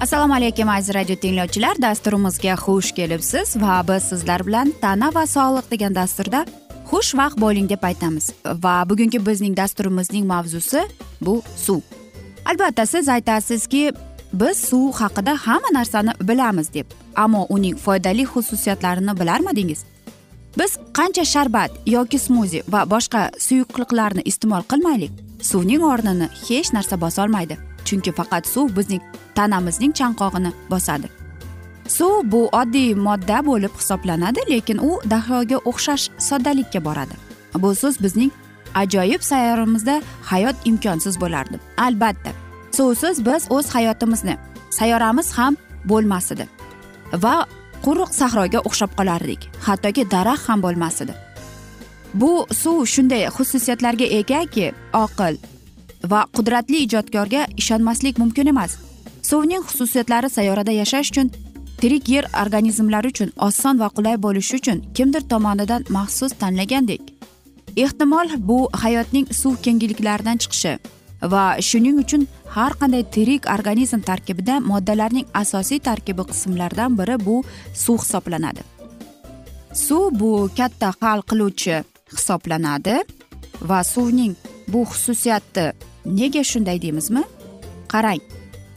assalomu alaykum aziz radio tinglovchilar. Dasturimizga xush kelibsiz va biz sizlar bilan tana va sog'liq degan dasturda xushvaqt bo'ling deb aytamiz. Va bugungi bizning dasturimizning mavzusi bu suv. Albatta siz aytasizki biz suv haqida hamma narsani bilamiz deb ammo uning foydali xususiyatlarini bilarmidingiz biz qancha sharbat yoki smuzi va boshqa suyuqliqlarni iste'mol qilmaylik suvning o'rnini hech narsa bosolmaydi. Chunki faqat suv bizning tanamizning chanqog'ini bosadi. Suv bu oddiy modda bo'lib hisoblanadi lekin u dahoga o'xshash soddalikka boradi. Bu so'z bizning ajoyib sayyoramizda hayot imkonsiz bo'lardi. Albatta suvsiz biz o'z hayotimizni sayyoramiz ham bo'lmas edi va quruq sahroga o'xshab qolardik hattoki daraxt ham bo'lmas edi bu suv shunday xususiyatlarga egaki oqil va qudratli ijodkorga ishonmaslik mumkin emas. Suvning xususiyatlari sayyorada yashash uchun tirik yer organizmlari uchun oson va qulay bo'lishi uchun kimdir tomonidan maxsus tanlagandek. Ehtimol bu hayotning suv kengliklaridan chiqishi va shuning uchun har qanday tirik organizm tarkibida moddalarning asosiy tarkibi qismlaridan biri bu suv hisoblanadi. Suv bu katta hal qiluvchi hisoblanadi va suvning bu xususiyati nega shunday deymizmi? Qarang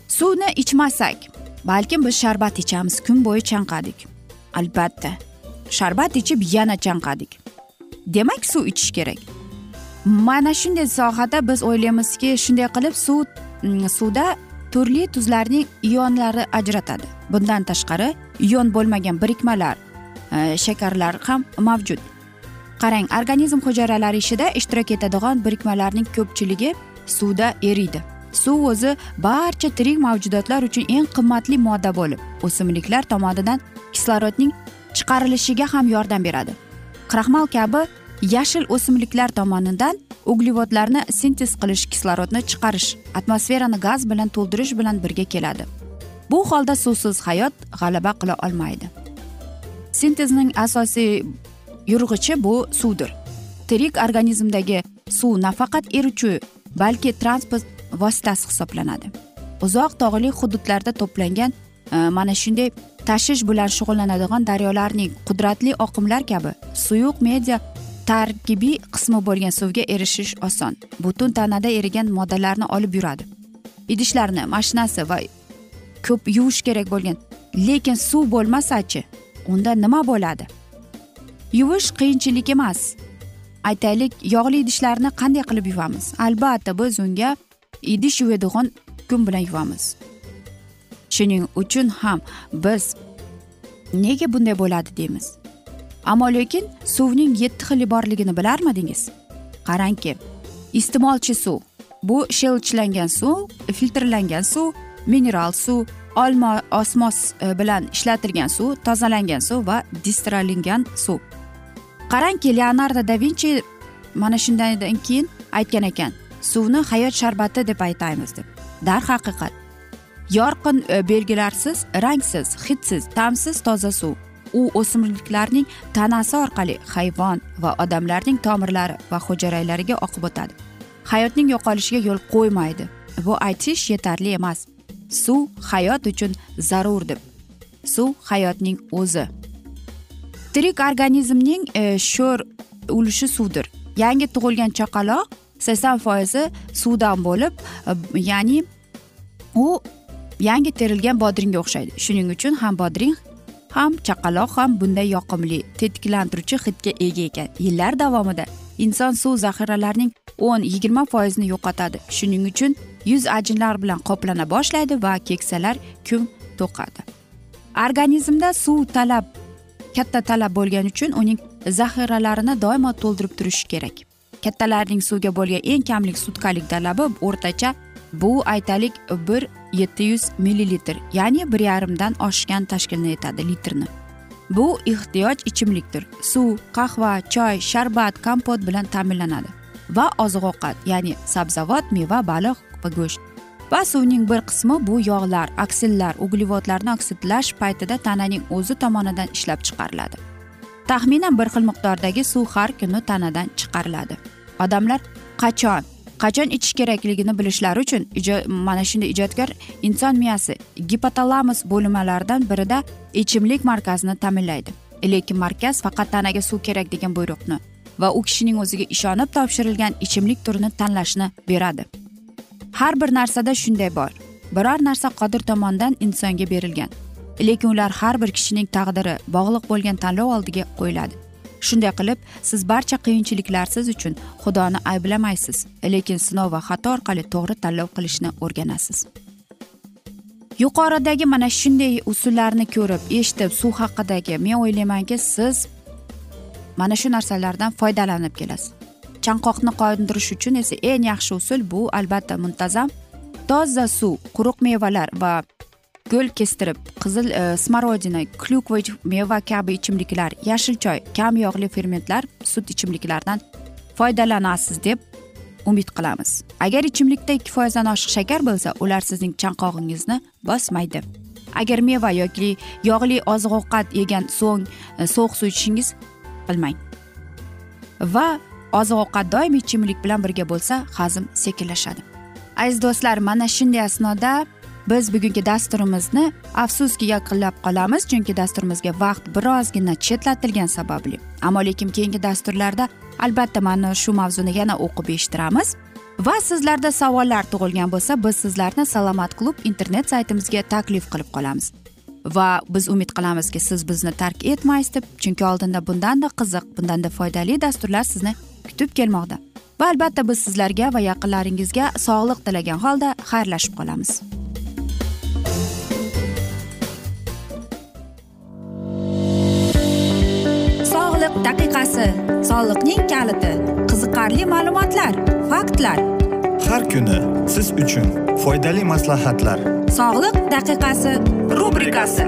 suvni ichmasak balkim biz sharbat ichamiz kun bo'yi chanqadik. Albatta sharbat ichib yana chanqadik. Demak suv ichish kerak. Mana shunday sohada biz o'ylaymizki shunday qilib suv mm, suvda turli tuzlarning ionlari ajratadi. Bundan tashqari ion bo'lmagan birikmalar e, shakarlar ham mavjud. Qarang organizm hujayralari ishida ishtirok etadigan birikmalarning ko'pchiligi suvda eriydi. Suv o'zi barcha tirik mavjudotlar uchun eng qimmatli modda bo'lib o'simliklar tomonidan kislorodning chiqarilishiga ham yordam beradi. Kraxmal kabi yashil o'simliklar tomonidan uglevodlarni sintez qilish kislorodni chiqarish atmosferani gaz bilan to'ldirish bilan birga keladi. Bu holda suvsiz hayot g'alaba qila olmaydi. Sintezning asosiy yurg'ichi bu suvdir. Tirik organizmdagi suv nafaqat eruvchi balki transport vositasi hisoblanadi. Uzoq tog'li hududlarda to'plangan e, mana shunday tashish bilan shug'ullanadigan daryolarning qudratli oqimlar kabi suyuq media tarkibiy qismi bo'lgan suvga erishish oson. Butun tanada erigan moddalarni olib yuradi. Idishlarni mashinasi va ko'p yuvish kerak bo'lgan lekin suv bo'lmasachi unda nima bo'ladi? Yuvish qiyinchilik emas. Aytaylik yog'li idishlarni qanday qilib yuvamiz? Albatta biz unga idish yuvadigan kun bilan yuvamiz. Shuning uchun ham biz nega bunday bo'ladi deymiz. Ammo lekin suvning yetti xili borligini bilarmidingiz? Qarangki iste'molchi suv bu shelchlangan suv filtrlangan suv mineral suv olma osmos e, bilan ishlatilgan suv tozalangan suv va distralingan suv. Qarangki leonardo da vinchi mana shundan keyin aytgan ekan suvni hayot sharbati deb aytaymiz deb. Darhaqiqat yorqin e, belgilarsiz rangsiz hidsiz ta'msiz toza suv. U o'simliklarning tanasi orqali hayvon va odamlarning tomirlari va hujayraylariga oqib o'tadi. Hayotning yo'qolishiga yo'l qo'ymaydi. Bu aytish yetarli emas. Suv hayot uchun zarur deb. Suv hayotning o'zi. Tirik organizmning e, sho'r ulushi suvdir. Yangi tug'ilgan chaqaloq sakson foizi suvdan bo'lib e, ya'ni u yangi terilgan bodringga o'xshaydi. Shuning uchun ham bodring ham chaqaloq ham bunday yoqimli tetiklantiruvchi hidga ega ekan. Yillar davomida inson suv zaxiralarining o'n yigirma foizini yo'qotadi. Shuning uchun yuz ajinlar bilan qoplana boshlaydi va keksalar kun to'qadi. Organizmda suv talab katta talab bo'lgani uchun uning zaxiralarini doimo to'ldirib turish kerak. Kattalarning suvga bo'lgan eng kamlik sutkalik talabi o'rtacha bu aytaylik bir yetti yuz millilitr ya'ni bir yarimdan oshgan tashkil etadi litrni. Bu ehtiyoj ichimlikdir. Suv qahva choy sharbat kompot bilan ta'minlanadi va oziq ovqat ya'ni sabzavot meva baliq va go'sht. Va suvning bir qismi bu yog'lar aksillar uglevodlarni oksidlash paytida tananing o'zi tomonidan ishlab chiqariladi. Taxminan bir xil miqdordagi suv har kuni tanadan chiqariladi. Odamlar qachon qachon ichish kerakligini bilishlari uchun mana shunday ijodkor inson miyasi gipotalamus bo'linmalaridan birida ichimlik markazini ta'minlaydi. Lekin markaz faqat tanaga suv kerak degan buyruqni va u kishining o'ziga ishonib topshirilgan ichimlik turini tanlashni beradi. Har bir narsada shunday bor. Biror narsa qodir tomonidan insonga berilgan. Lekin ular har bir kishining taqdiri bog'liq bo'lgan tanlov oldiga qo'yiladi. Shunday qilib siz barcha qiyinchiliklar siz uchun xudoni ayblamaysiz lekin sinov va xato orqali to'g'ri tanlov qilishni o'rganasiz. Yuqoridagi mana shunday usullarni ko'rib eshitib suv haqidagi men o'ylaymanki siz mana shu narsalardan foydalanib kelasiz. Chanqoqni qondirish uchun esa eng yaxshi usul bu. Albatta muntazam. Toza suv quruq mevalar va go'l kestirib qizil e, smorodina klyukva meva kabi ichimliklar yashil choy kam yog'li fermentlar sut ichimliklardan foydalanasiz deb umid qilamiz. Agar ichimlikda ikki foizdan oshiq shakar bo'lsa ular sizning chanqog'ingizni bosmaydi. Agar meva yoki yog'li oziq ovqat yegan so'ng e, sovuq suv ichishingiz qilmang va oziq ovqat doimiy ichimlik bilan birga bo'lsa hazm sekinlashadi. Aziz do'stlar mana shunday asnoda biz bugungi dasturimizni afsuski yakunlab qolamiz chunki dasturimizga vaqt birozgina chetlatilgani sababli. Ammo lekin keyingi dasturlarda albatta mana shu mavzuni yana o'qib eshittiramiz. Va sizlarda savollar tug'ilgan bo'lsa biz sizlarni salomat klub internet saytimizga taklif qilib qolamiz. Va biz umid qilamizki siz bizni tark etmaysiz deb chunki oldinda bundanda qiziq bundanda foydali dasturlar sizni kutib kelmoqda. Va albatta biz sizlarga va yaqinlaringizga sog'liq tilagan holda xayrlashib qolamiz. Sog'liq daqiqasi soliqning kaliti qiziqarli ma'lumotlar faktlar. Har kuni siz uchun foydali maslahatlar. Sog'liq daqiqasi rubrikasi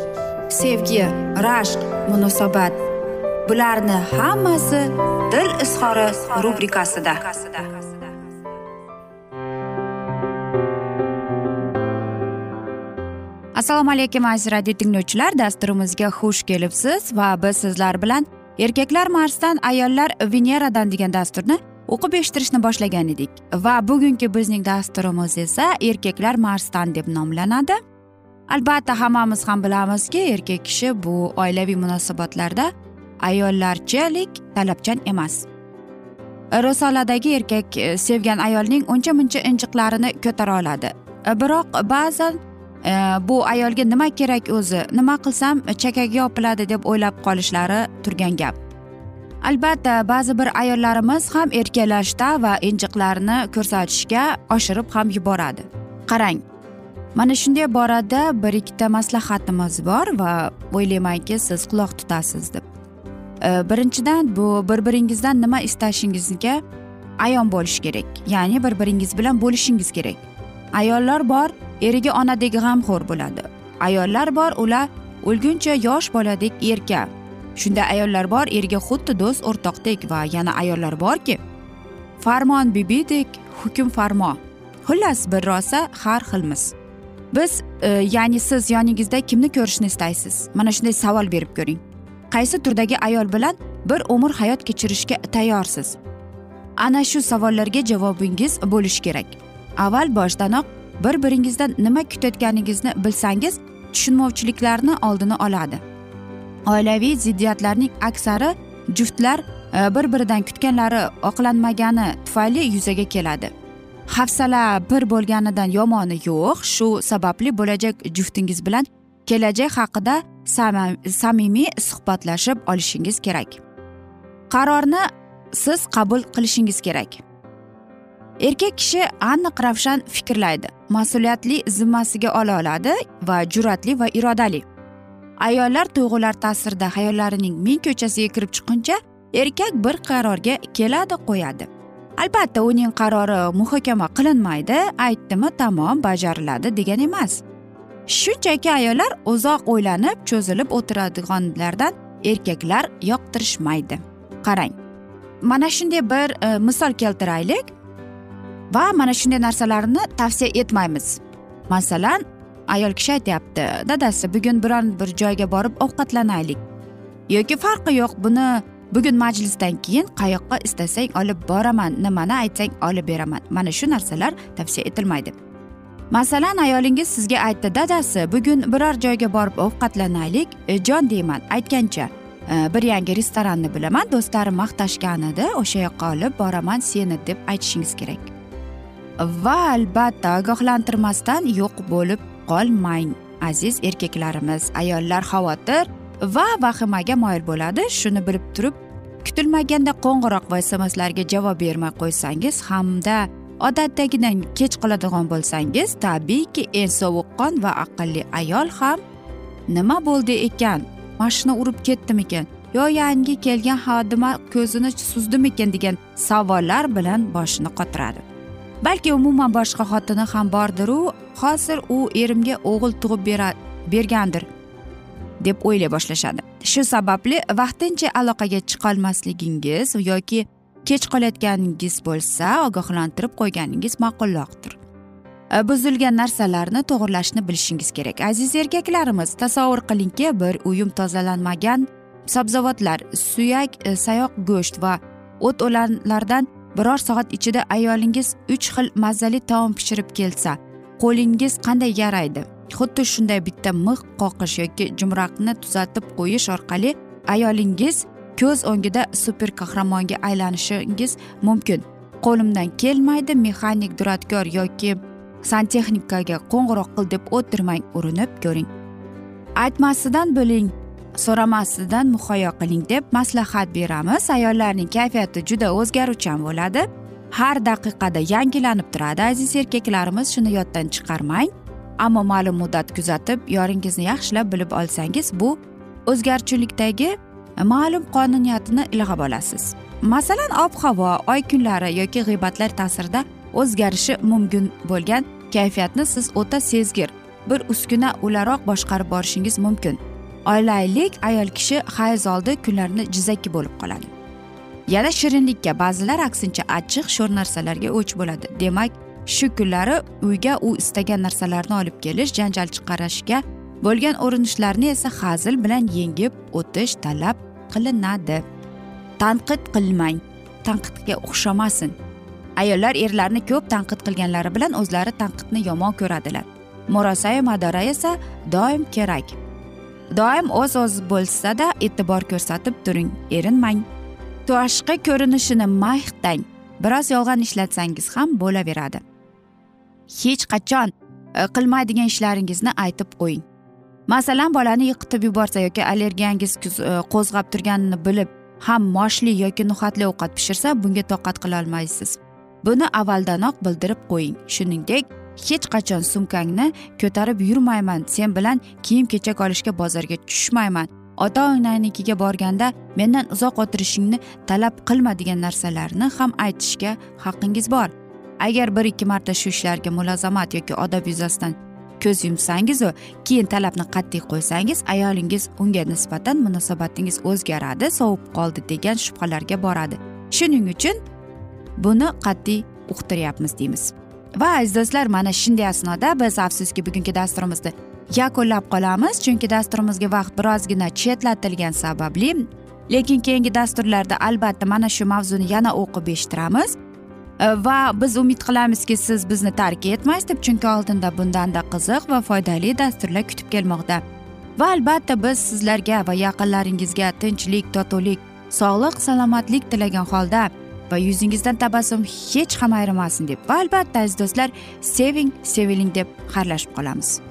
sevgi rashq munosabat. Bularni hammasi dil izhori rubrikasida. Assalomu alaykum aziz radio tinglovchilar. Dasturimizga xush kelibsiz va biz sizlar bilan erkaklar marsdan ayollar veneradan degan dasturni o'qib eshittirishni boshlagan edik. Va bugungi bizning dasturimiz esa erkaklar marsdan deb nomlanadi. Albatta hammamiz ham bilamizki erkak kishi bu oilaviy munosabatlarda ayollarchalik talabchan emas. Risoladagi erkak e, sevgan ayolning uncha muncha injiqlarini ko'tara oladi. E, biroq ba'zan e, bu ayolga nima kerak o'zi nima qilsam e, chakagi yopiladi deb o'ylab qolishlari turgan gap. Albatta ba'zi bir ayollarimiz ham erkalashda va injiqlarni ko'rsatishga oshirib ham yuboradi. Qarang mana shunday borada bir ikkita maslahatimiz bor va o'ylaymanki siz quloq tutasiz deb. Birinchidan bu bir biringizdan nima istashingizga ayon bo'lish kerak. Ya'ni bir biringiz bilan bo'lishingiz kerak. Ayollar bor eriga onadek g'amxo'r bo'ladi. Ayollar bor ular o'lguncha yosh boladek erka. Shunday ayollar bor erga xuddi do'st o'rtoqdek va yana ayollar borki farmon bibidek hukm farmo xullas bir rosa har xilmiz. Biz e, ya'ni siz yoningizda kimni ko'rishni istaysiz? Mana shunday savol berib ko'ring. Qaysi turdagi ayol bilan bir umr hayot kechirishga tayyorsiz? Ana shu savollarga javobingiz bo'lishi kerak. Avval boshdanoq bir biringizdan nima kutayotganingizni bilsangiz tushunmovchiliklarni oldini oladi. Oilaviy ziddiyatlarning aksari juftlar e, bir biridan kutganlari oqlanmagani tufayli yuzaga keladi. Hafsala bir bo'lganidan yomoni yo'q. Shu sababli bo'lajak juftingiz bilan kelajak haqida samimiy suhbatlashib olishingiz kerak. Qarorni siz qabul qilishingiz kerak. Erkak kishi aniq ravshan fikrlaydi mas'uliyatli zimmasiga ola oladi va jur'atli va irodali. Ayollar tuyg'ular ta'sirida hayollarining ming ko'chasiga kirib chiqquncha erkak bir qarorga keladi qo'yadi albatta uning qarori muhokama qilinmaydi. Aytdimi tamom bajariladi degan emas. Shunchaki ayollar uzoq o'ylanib cho'zilib o'tiradiganlardan erkaklar yoqtirishmaydi. Qarang mana shunday bir e, misol keltiraylik va mana shunday narsalarni tavsiya etmaymiz. Masalan ayol kishi aytyapti dadasi bugun biron bir joyga borib ovqatlanaylik. Yoki farqi yo'q buni bugun majlisdan keyin qayoqqa istasang olib boraman nimani aytsang olib beraman. Mana shu narsalar tavsiya etilmaydi. Masalan ayolingiz sizga aytdi dadasi bugun biror joyga borib ovqatlanaylik e, jon deyman. Aytgancha e, bir yangi restoranni bilaman do'stlarim maqtashgan edi o'sha yoqqa olib boraman seni deb aytishingiz kerak. Va albatta ogohlantirmasdan yo'q bo'lib qolmang aziz erkaklarimiz ayollar xavotir. Va vahimaga moyil bo'ladi. Shuni bilib turib kutilmaganda qo'ng'iroq va smslarga javob bermay qo'ysangiz hamda odatdagidan kech qoladigan bo'lsangiz tabiiyki eng sovuqqon va aqlli ayol ham nima bo'ldi ekan? Mashina urib ketdimikan yo yangi kelgan xodima ko'zini suzdimikan degan savollar bilan boshini qotiradi. Balki umuman boshqa xotini ham bordiru. Hozir u erimga o'g'il tug'ib bergandir. Deb o'ylay boshlashadi. Shu sababli vaqtincha aloqaga chiqolmasligingiz yoki kech qolayotganingiz bo'lsa ogohlantirib qo'yganingiz ma'qulroqdir. E, buzilgan narsalarni to'g'irlashni bilishingiz kerak. Aziz erkaklarimiz tasavvur qilingki bir uyum tozalanmagan sabzavotlar suyak e, sayoq go'sht va o't o'lanlardan biror soat ichida ayolingiz uch xil mazali taom pishirib kelsa qo'lingiz qanday yaraydi? Xuddi shunday bitta mix qoqish yoki jumraqni tuzatib qo'yish orqali ayolingiz ko'z o'ngida super qahramonga aylanishingiz mumkin. Qo'limdan kelmaydi mexanik duradgor yoki santexnikaga qo'ng'iroq qil deb o'tirmang urinib ko'ring. Aytmasidan bo'ling so'ramasidan muhayyo qiling deb maslahat beramiz. Ayollarning kayfiyati juda o'zgaruvchan bo'ladi. Har daqiqada yangilanib turadi aziz erkaklarimiz shuni yoddan chiqarmang. Ammo ma'lum muddat kuzatib yoringizni yaxshilab bilib olsangiz bu o'zgaruvchilikdagi e, ma'lum qonuniyatini ilg'ab olasiz. Masalan ob havo oy kunlari yoki g'iybatlar ta'sirida o'zgarishi mumkin bo'lgan kayfiyatni siz o'ta sezgir bir uskuna o'laroq boshqarib borishingiz mumkin. Oilaylik ayol kishi hayz oldi kunlarni jizzaki bo'lib qoladi. Yana shirinlikka ba'zilar aksincha achchiq sho'r narsalarga o'ch bo'ladi. Demak shu kunlari uyga u istagan narsalarni olib kelish janjal chiqarishga bo'lgan urinishlarni esa hazil bilan yengib o'tish talab qilinadi. Tanqid qilmang tanqidga o'xshamasin. Ayollar erlarni ko'p tanqid qilganlari bilan o'zlari tanqidni yomon ko'radilar. Murosai madora esa doim kerak. Doim o'z o'z bo'lsada e'tibor ko'rsatib turing erinmang. Tashqi ko'rinishini maqtang biroz yolg'on ishlatsangiz ham bo'laveradi. Hech qachon e, qilmaydigan ishlaringizni aytib qo'ying. Masalan bolani yiqitib yuborsa yoki allergiyangiz e, qo'zg'ab turganini bilib ham moshli yoki no'xatli ovqat pishirsa bunga toqat qilolmaysiz buni avvaldanoq bildirib qo'ying. Shuningdek hech qachon sumkangni ko'tarib yurmayman. Sen bilan kiyim kechak olishga bozorga tushmayman. Ota onangnikiga borganda mendan uzoq o'tirishingni talab qilma degan narsalarni ham aytishga haqqingiz bor. Agar bir ikki marta shu ishlarga mulozamat yoki odob yuzasidan ko'z yumsangizu keyin talabni qat'iy qo'ysangiz ayolingiz unga nisbatan munosabatingiz o'zgaradi sovib qoldi degan shubhalarga boradi. Shuning uchun buni qat'iy uqtiryapmiz deymiz. Va aziz do'stlar mana shunday asnoda biz afsuski bugungi dasturimizni yakunlab qolamiz chunki dasturimizga vaqt birozgina chetlatilgani sababli lekin keyingi dasturlarda albatta mana shu mavzuni yana o'qib eshittiramiz. Va biz umid qilamizki siz bizni tark etmaysiz deb chunki oldinda bundanda qiziq va foydali dasturlar kutib kelmoqda va albatta biz sizlarga va yaqinlaringizga tinchlik totuvlik sog'lik salomatlik tilagan holda va yuzingizdan tabassum hech ham ayrimasin deb va albatta aziz do'stlar seving seviling deb xayrlashib qolamiz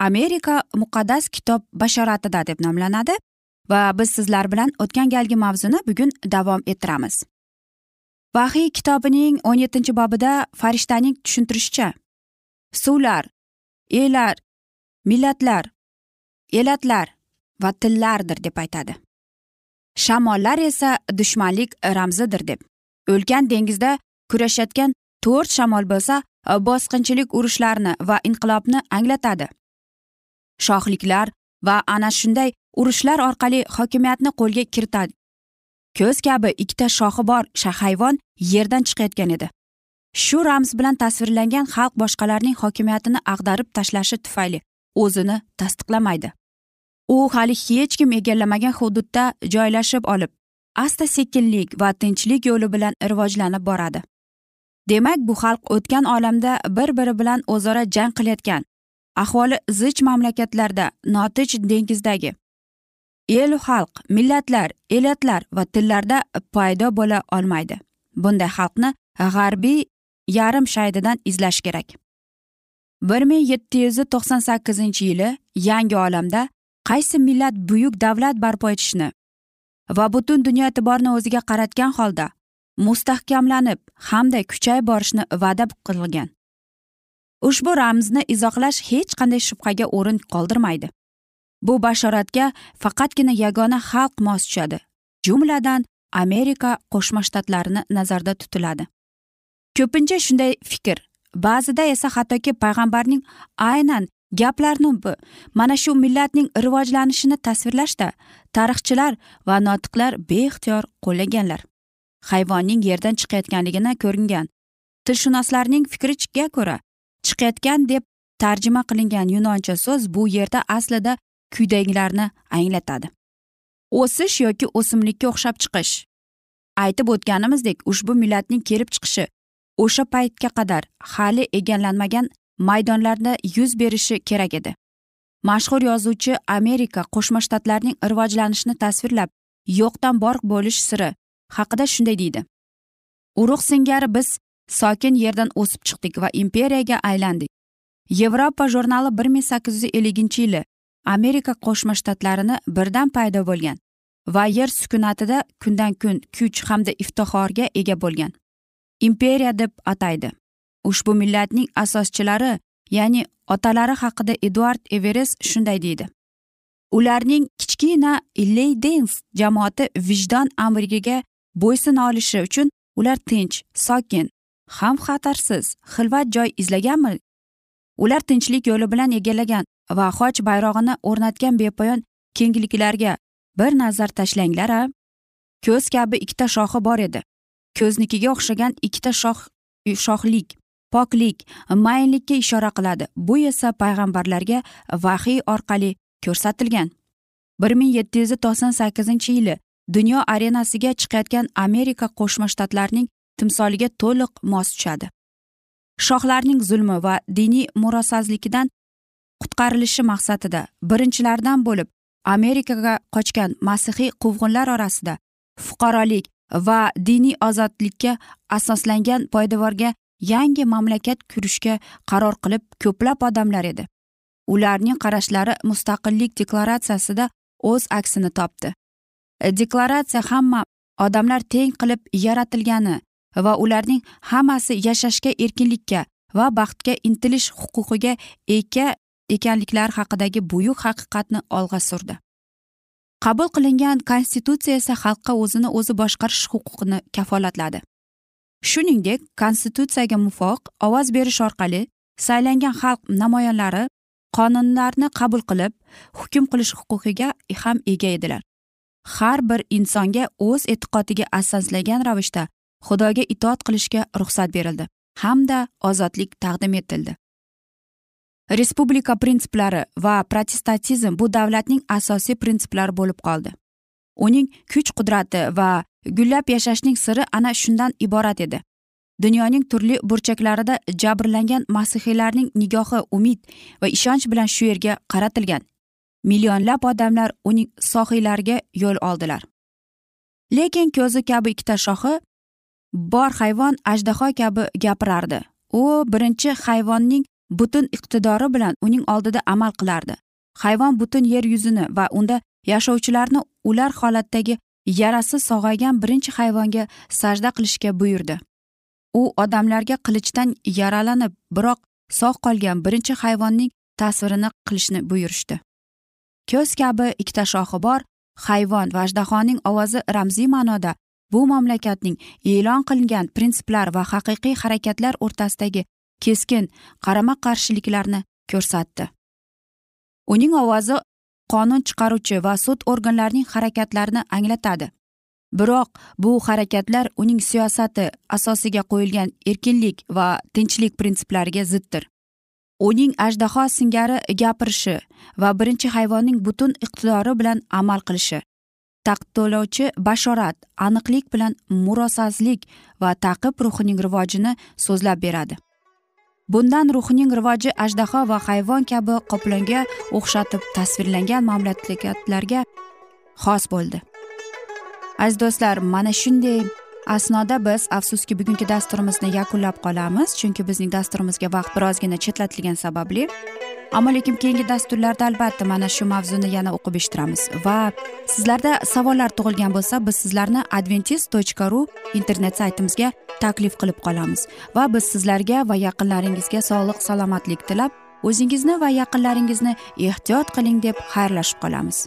amerika muqaddas kitob bashoratida deb nomlanadi va biz sizlar bilan o'tgan galgi mavzuni bugun davom ettiramiz. Vahiy kitobining o'n yettinchi bobida farishtaning tushuntirishicha suvlar ellar millatlar elatlar va tillardir deb aytadi. Shamollar esa dushmanlik ramzidir deb. Ulkan dengizda kurashayotgan to'rt shamol bo'lsa bosqinchilik urushlarni va inqilobni anglatadi. Shohliklar va ana shunday urushlar orqali hokimiyatni qo'lga kiritadi. Ko'z kabi ikkita shoxi bor hayvon yerdan chiqayotgan edi. Shu ramz bilan tasvirlangan xalq boshqalarning hokimiyatini ag'darib tashlashi tufayli o'zini tasdiqlamaydi. U hali hech kim egallamagan hududda joylashib olib asta sekinlik va tinchlik yo'li bilan rivojlanib boradi. Demak bu xalq o'tgan olamda bir biri bilan o'zaro jang qilayotgan ahvoli zich mamlakatlarda notinch dengizdagi elu xalq millatlar elatlar va tillarda paydo bo'la olmaydi. Bunday xalqni g'arbiy yarim shaydidan izlash kerak. bir ming yetti yuz to'qson sakkizinchi yili yangi olamda qaysi millat buyuk davlat barpo etishni va butun dunyo e'tiborini o'ziga qaratgan holda mustahkamlanib hamda kuchayib borishni va'da qilgan. Ushbu ramzni izohlash hech qanday shubhaga o'rin qoldirmaydi. Bu bashoratga faqatgina yagona xalq mos tushadi. Jumladan amerika qo'shma shtatlarini nazarda tutiladi. Ko'pincha shunday fikr ba'zida esa hattoki payg'ambarning aynan gaplarni mana shu millatning rivojlanishini tasvirlashda tarixchilar va notiqlar beixtiyor qo'llaganlar. Hayvonning yerdan chiqayotganligini ko'ringan tilshunoslarning fikriga ko'ra chiqayotgan deb tarjima qilingan yunoncha so'z bu yerda aslida quyidagilarni anglatadi. O'sish yoki o'simlikka o'xshab chiqish. Aytib o'tganimizdek ushbu millatning kelib chiqishi o'sha paytga qadar hali egallanmagan maydonlarda yuz berishi kerak edi. Mashhur yozuvchi amerika qo'shma shtatlarining rivojlanishini tasvirlab yo'qdan bor bo'lish siri haqida shunday deydi. Urug' singari biz sokin yerdan o'sib chiqdik va imperiyaga aylandik. Yevropa jurnali bir ming sakkiz yuz elliginchi yili amerika qo'shma shtatlarini birdan paydo bo'lgan va yer sukunatida kundan kun kuch hamda iftixorga ega bo'lgan. Imperiya deb ataydi. Ushbu millatning asoschilari ya'ni otalari haqida eduard everest shunday deydi. Ularning kichkina leydens jamoati vijdon amriga bo'ysuna olishi uchun ular tinch sokin ham xatarsiz xilvat joy izlaganmi? Ular tinchlik yo'li bilan egallagan va xoch bayrog'ini o'rnatgan bepoyon kengliklarga bir nazar tashlanglar a ko'z kabi ikkita shoxi bor edi. Ko'znikiga o'xshagan ikkita shoh e, shohlik poklik mayinlikka ishora qiladi. Bu esa payg'ambarlarga vahiy orqali ko'rsatilgan. bir ming yetti yuz to'qson sakkizinchi yili dunyo arenasiga chiqayotgan amerika qo'shma shtatlarining timsoliga to'liq mos tushadi. Shohlarning zulmi va diniy murosazlikdan qutqarilishi maqsadida birinchilardan bo'lib amerikaga qochgan masihiy quvg'inlar orasida fuqarolik va diniy ozodlikka asoslangan poydevorga yangi mamlakat qurishga qaror qilib ko'plab odamlar edi. Ularning qarashlari mustaqillik deklaratsiyasida o'z aksini topdi. Deklaratsiya hamma odamlar teng qilib yaratilgani va ularning hammasi yashashga erkinlikka va baxtga intilish huquqiga ega ekanliklari haqidagi buyuk haqiqatni olg'a surdi. Qabul qilingan konstitutsiya esa xalqqa o'zini o'zi boshqarish huquqini kafolatladi. Shuningdek konstitutsiyaga muvofiq ovoz berish orqali saylangan xalq namoyonlari qonunlarni qabul qilib hukm qilish huquqiga ham ega edilar. Har bir insonga o'z e'tiqodiga asoslagan ravishda xudoga itoat qilishga ruxsat berildi hamda ozodlik taqdim etildi. Respublika prinsiplari va protestantizm bu davlatning asosiy prinsiplari bo'lib qoldi. Uning kuch qudrati va gullab yashashning siri ana shundan iborat edi. Dunyoning turli burchaklarida jabrlangan masihiylarning nigohi umid va ishonch bilan shu yerga qaratilgan. Millionlab odamlar uning sohiylariga yo'l oldilar. Lekin ko'zi kabi ikkita shoxi bor hayvon ajdaho kabi gapirardi. U birinchi hayvonning butun iqtidori bilan uning oldida amal qilardi. Hayvon butun yer yuzini va unda yashovchilarni ular holatdagi yarasi sog'aygan birinchi hayvonga sajda qilishga buyurdi. U odamlarga qilichdan yaralanib biroq sog' qolgan birinchi hayvonning tasvirini qilishni buyurishdi. Ko'z kabi ikkita shoxi bor hayvon va ajdahoning ovozi ramziy ma'noda bu mamlakatning e'lon qilingan prinsiplar va haqiqiy harakatlar o'rtasidagi keskin qarama qarshiliklarni ko'rsatdi. Uning ovozi qonun chiqaruvchi va sud organlarining harakatlarini anglatadi. Biroq bu harakatlar uning siyosati asosiga qo'yilgan erkinlik va tinchlik prinsiplariga ziddir. Uning ajdaho singari gapirishi va birinchi hayvonning butun iqtidori bilan amal qilishi taqdirlovchi bashorat aniqlik bilan murosasizlik va taqib ruhining rivojini so'zlab beradi. Bundan ruhning rivoji ajdaho va hayvon kabi qoplonga o'xshatib tasvirlangan mamlakatlarga xos bo'ldi. Aziz do'stlar mana shunday asnoda biz afsuski bugungi dasturimizni yakunlab qolamiz chunki bizning dasturimizga vaqt birozgina chetlatilgani sababli. Ammo lekin keyingi dasturlarda albatta mana shu mavzuni yana o'qib eshittiramiz. Va sizlarda savollar tug'ilgan bo'lsa biz sizlarni adventis tochka ru internet saytimizga taklif qilib qolamiz. Va biz sizlarga va yaqinlaringizga sog'lik salomatlik tilab o'zingizni va yaqinlaringizni ehtiyot qiling deb xayrlashib qolamiz.